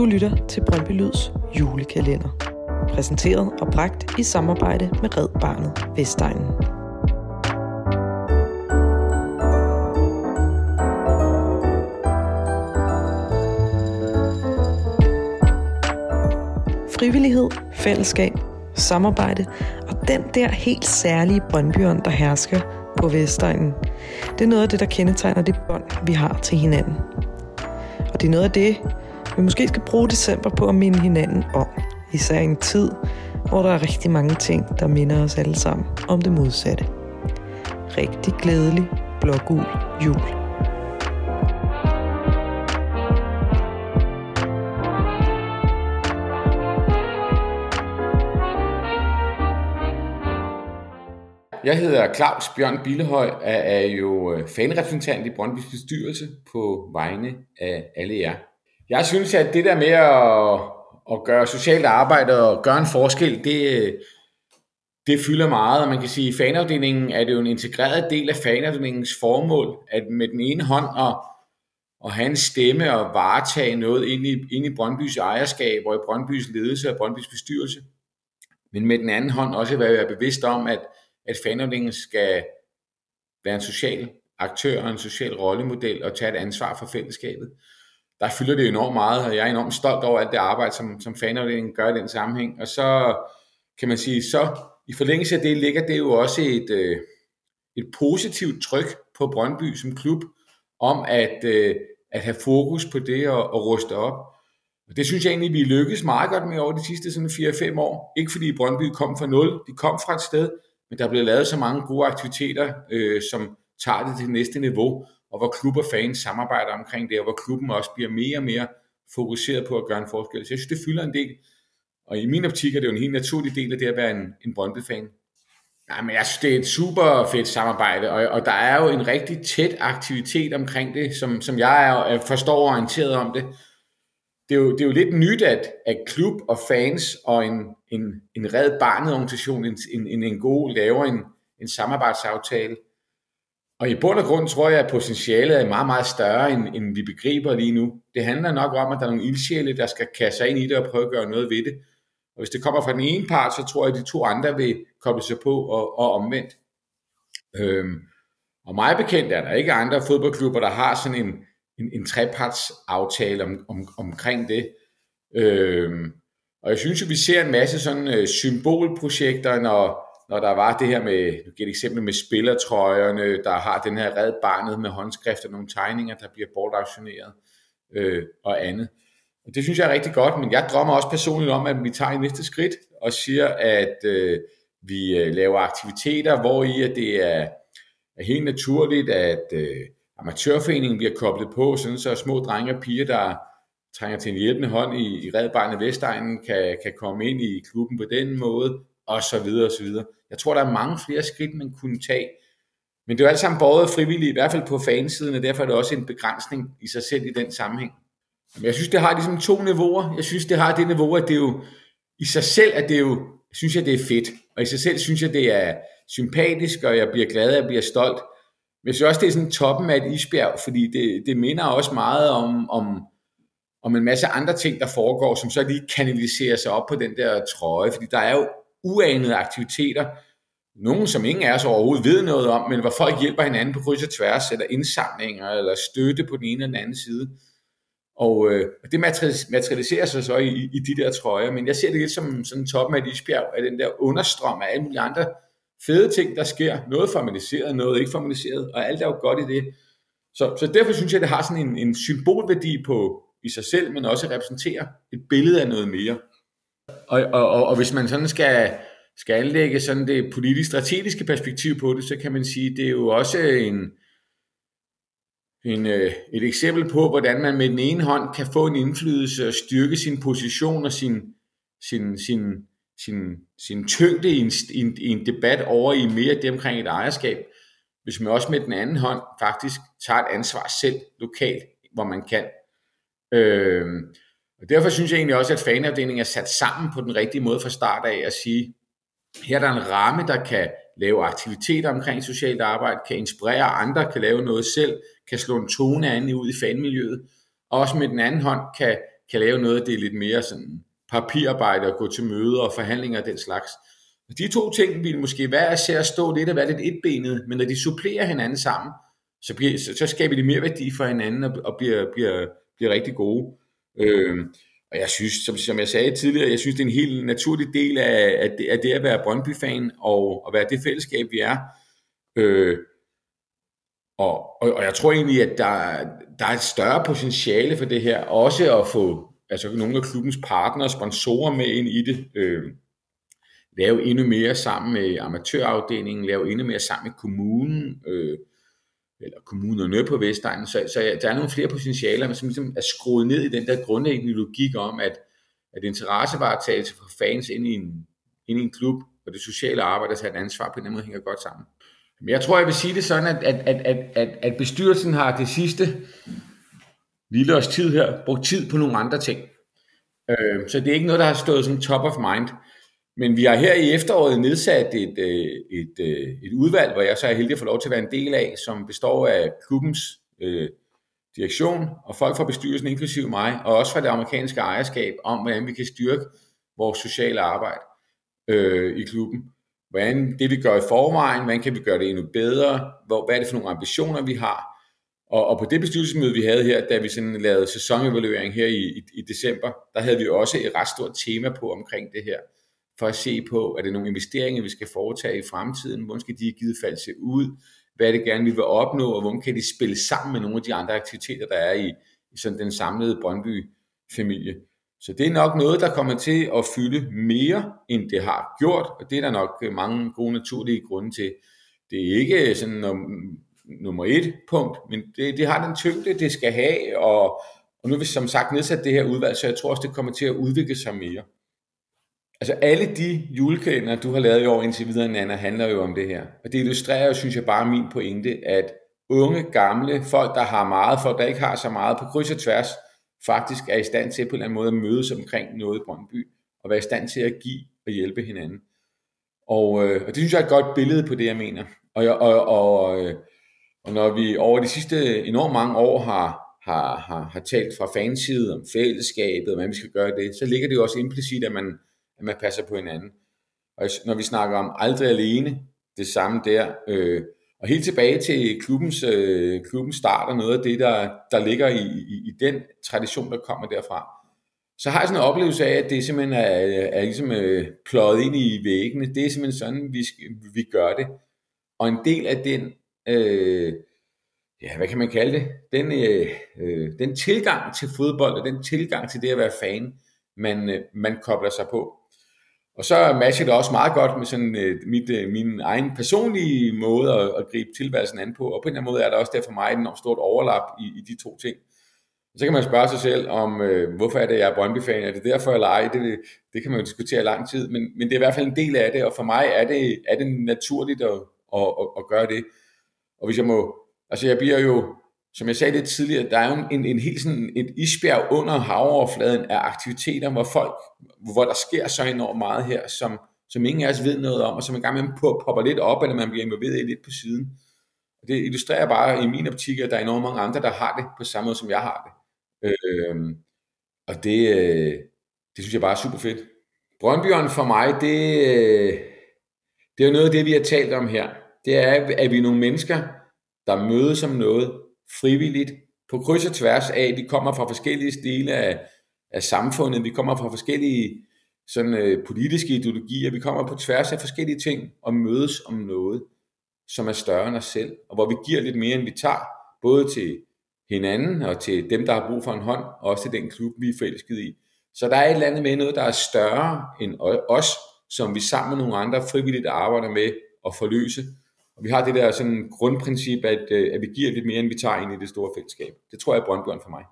Du lytter til Brøndby Lyds julekalender. Præsenteret og bragt i samarbejde med Red Barnet Vestegnen. Frivillighed, fællesskab, samarbejde og den der helt særlige Brøndbyånd, der hersker på Vestegnen. Det er noget af det, der kendetegner det bånd, vi har til hinanden. Og det er noget af det, vi måske skal bruge december på at minde hinanden om. Især i en tid, hvor der er rigtig mange ting, der minder os alle sammen om det modsatte. Rigtig glædelig blågul jul. Jeg hedder Claus Bjørn Billehøj og er jo øh, fanrepræsentant i Brøndby's bestyrelse på vegne af alle jer. Jeg synes, at det der med at, at gøre socialt arbejde og gøre en forskel, det, det fylder meget, og man kan sige, at fanafdelingen er det jo en integreret del af fanafdelingens formål, at med den ene hånd at, at have en stemme og varetage noget ind i, ind i Brøndbys ejerskab og i Brøndbys ledelse og Brøndbys bestyrelse, men med den anden hånd også være bevidst om, at, at fanafdelingen skal være en social aktør og en social rollemodel og tage et ansvar for fællesskabet der fylder det enormt meget, og jeg er enormt stolt over alt det arbejde, som, som fanafdelingen gør i den sammenhæng. Og så kan man sige, så i forlængelse af det ligger det jo også et, øh, et positivt tryk på Brøndby som klub, om at, øh, at have fokus på det og, og ruste op. Og det synes jeg egentlig, vi lykkes meget godt med over de sidste sådan 4-5 år. Ikke fordi Brøndby kom fra nul, de kom fra et sted, men der er blevet lavet så mange gode aktiviteter, øh, som tager det til næste niveau og hvor klub og fans samarbejder omkring det, og hvor klubben også bliver mere og mere fokuseret på at gøre en forskel. Så jeg synes, det fylder en del. Og i min optik er det jo en helt naturlig del af det at være en, en Brøndby-fan. Nej, men jeg synes, det er et super fedt samarbejde, og, og der er jo en rigtig tæt aktivitet omkring det, som, som jeg er, forstår orienteret om det. Det er, jo, det er jo lidt nyt, at, at klub og fans og en, en, en red barnet organisation, en, en, en god laver en, en samarbejdsaftale – og i bund og grund tror jeg, at potentialet er meget, meget større, end, end vi begriber lige nu. Det handler nok om, at der er nogle ildsjæle, der skal kaste sig ind i det og prøve at gøre noget ved det. Og hvis det kommer fra den ene part, så tror jeg, at de to andre vil koble sig på og, og omvendt. Øhm, og mig bekendt er der ikke andre fodboldklubber, der har sådan en, en, en trepartsaftale om, om, omkring det. Øhm, og jeg synes at vi ser en masse sådan øh, symbolprojekter, når, når der var det her med, du giver et eksempel med spillertrøjerne, der har den her red barnet med håndskrift og nogle tegninger, der bliver bortaktioneret øh, og andet. Og det synes jeg er rigtig godt, men jeg drømmer også personligt om, at vi tager et næste skridt og siger, at øh, vi øh, laver aktiviteter, hvor i at det er, er helt naturligt, at øh, amatørforeningen bliver koblet på, sådan så små drenge og piger, der trænger til en hjælpende hånd i, i Red Barnet Vestegnen, kan, kan komme ind i klubben på den måde, og så videre og så videre. Jeg tror, der er mange flere skridt, man kunne tage. Men det er jo alt sammen både frivilligt, i hvert fald på fansiden, og derfor er det også en begrænsning i sig selv i den sammenhæng. Men jeg synes, det har ligesom to niveauer. Jeg synes, det har det niveau, at det jo i sig selv, at det jo, synes jeg, det er fedt. Og i sig selv synes jeg, det er sympatisk, og jeg bliver glad, og jeg bliver stolt. Men jeg synes også, det er sådan toppen af et isbjerg, fordi det, det minder også meget om, om, om en masse andre ting, der foregår, som så lige kanaliserer sig op på den der trøje. Fordi der er jo uanede aktiviteter, nogen som ingen af os overhovedet ved noget om, men hvor folk hjælper hinanden på kryds og tværs, eller indsamlinger, eller støtte på den ene eller den anden side. Og øh, det materialiserer sig så i, i de der trøjer, men jeg ser det lidt som sådan toppen af et isbjerg, af den der understrøm af alle mulige andre fede ting, der sker. Noget formaliseret, noget ikke formaliseret, og alt er jo godt i det. Så, så derfor synes jeg, det har sådan en, en symbolværdi på i sig selv, men også repræsenterer et billede af noget mere. Og, og, og, og hvis man sådan skal, skal anlægge sådan det politisk-strategiske perspektiv på det, så kan man sige, det er jo også en, en, øh, et eksempel på, hvordan man med den ene hånd kan få en indflydelse og styrke sin position og sin, sin, sin, sin, sin tyngde i en, i, en, i en debat over i mere det omkring et ejerskab, hvis man også med den anden hånd faktisk tager et ansvar selv lokalt, hvor man kan. Øh, og derfor synes jeg egentlig også, at fanafdelingen er sat sammen på den rigtige måde fra start af at sige, her er der en ramme, der kan lave aktiviteter omkring socialt arbejde, kan inspirere andre, kan lave noget selv, kan slå en tone an ud i fanmiljøet, og også med den anden hånd kan, kan lave noget, det er lidt mere sådan papirarbejde og gå til møder og forhandlinger og den slags. Og de to ting vil måske være at stå lidt og være lidt etbenet, men når de supplerer hinanden sammen, så, bliver, så, så skaber de mere værdi for hinanden og, og bliver, bliver, bliver rigtig gode. Øh, og jeg synes, som, som jeg sagde tidligere, jeg synes, det er en helt naturlig del af, af, det, af det at være Brøndby-fan og, og være det fællesskab, vi er. Øh, og, og, og jeg tror egentlig, at der, der er et større potentiale for det her, også at få altså nogle af klubbens partnere og sponsorer med ind i det. Øh, lave endnu mere sammen med amatørafdelingen, lave endnu mere sammen med kommunen, øh, eller kommunerne på Vestegnen. Så, så der er nogle flere potentialer, men som ligesom er skruet ned i den der grundlæggende logik om, at, at interessevaretagelse for fans ind i en, ind i en klub, og det sociale arbejde, altså der tager et ansvar på den måde, hænger godt sammen. Men jeg tror, jeg vil sige det sådan, at, at, at, at, at, at bestyrelsen har det sidste lille års tid her brugt tid på nogle andre ting. Øh, så det er ikke noget, der har stået som top of mind. Men vi har her i efteråret nedsat et, øh, et, et, et udvalg, hvor jeg så er heldig at få lov til at være en del af, som består af klubbens øh, direktion og folk fra bestyrelsen, inklusive mig, og også fra det amerikanske ejerskab, om hvordan vi kan styrke vores sociale arbejde øh, i klubben. Hvordan det vi gør i forvejen, hvordan kan vi gøre det endnu bedre, hvor, hvad er det for nogle ambitioner vi har. Og, og på det bestyrelsesmøde vi havde her, da vi sådan lavede sæsonevaluering her i, i, i december, der havde vi også et ret stort tema på omkring det her for at se på, er det nogle investeringer, vi skal foretage i fremtiden, hvordan skal de i givet fald se ud, hvad er det gerne, vi vil opnå, og hvordan kan de spille sammen med nogle af de andre aktiviteter, der er i, i sådan den samlede Brøndby-familie. Så det er nok noget, der kommer til at fylde mere, end det har gjort, og det er der nok øh, mange gode naturlige grunde til. Det er ikke sådan num- nummer et punkt, men det, det har den tyngde, det skal have, og, og nu har vi som sagt nedsat det her udvalg, så jeg tror også, det kommer til at udvikle sig mere. Altså alle de julekalender, du har lavet i år indtil videre, Nana, handler jo om det her. Og det illustrerer jo, synes jeg, bare min pointe, at unge, gamle, folk, der har meget, folk, der ikke har så meget, på kryds og tværs, faktisk er i stand til på en eller anden måde at mødes omkring noget i Brøndby, og være i stand til at give og hjælpe hinanden. Og, øh, og det synes jeg er et godt billede på det, jeg mener. Og, jeg, og, og, øh, og når vi over de sidste enormt mange år har, har, har, har talt fra fansiden om fællesskabet, og hvordan vi skal gøre det, så ligger det jo også implicit, at man at man passer på hinanden. Og når vi snakker om aldrig alene, det samme der. Øh, og helt tilbage til klubbens, øh, klubbens start og noget af det, der, der ligger i, i, i den tradition, der kommer derfra. Så har jeg sådan en oplevelse af, at det simpelthen er, er ligesom øh, pløjet ind i væggene. Det er simpelthen sådan, vi, vi gør det. Og en del af den, øh, ja, hvad kan man kalde det, den, øh, øh, den tilgang til fodbold, og den tilgang til det at være fan, man, øh, man kobler sig på. Og så matcher det også meget godt med sådan øh, mit, øh, min egen personlige måde at, at gribe tilværelsen an på, og på en eller anden måde er der også der for mig et stort overlap i, i de to ting. Og så kan man spørge sig selv om, øh, hvorfor er det, jeg er Brøndby-fan? Er det derfor eller ej? Det, det kan man jo diskutere lang tid, men, men det er i hvert fald en del af det, og for mig er det, er det naturligt at, at, at, at gøre det. Og hvis jeg må, altså jeg bliver jo, som jeg sagde lidt tidligere, der er jo en, en helt sådan et isbjerg under havoverfladen af aktiviteter, hvor folk, hvor der sker så enormt meget her, som, som ingen af os ved noget om, og som en gang imellem popper lidt op, eller man bliver involveret i lidt på siden. Og det illustrerer bare i min optik, at der er enormt mange andre, der har det på samme måde, som jeg har det. Øh, og det, øh, det synes jeg bare er super fedt. Brøndbjørn for mig, det, øh, det er jo noget af det, vi har talt om her. Det er, at vi er nogle mennesker, der mødes om noget, frivilligt, på kryds og tværs af, vi kommer fra forskellige dele af, af samfundet, vi kommer fra forskellige sådan, øh, politiske ideologier, vi kommer på tværs af forskellige ting og mødes om noget, som er større end os selv, og hvor vi giver lidt mere, end vi tager, både til hinanden og til dem, der har brug for en hånd, og også til den klub, vi er forelsket i. Så der er et eller andet med noget, der er større end os, som vi sammen med nogle andre frivilligt arbejder med at forløse, og vi har det der sådan grundprincip, at, øh, at vi giver lidt mere, end vi tager ind i det store fællesskab. Det tror jeg er Brøndbjørn for mig.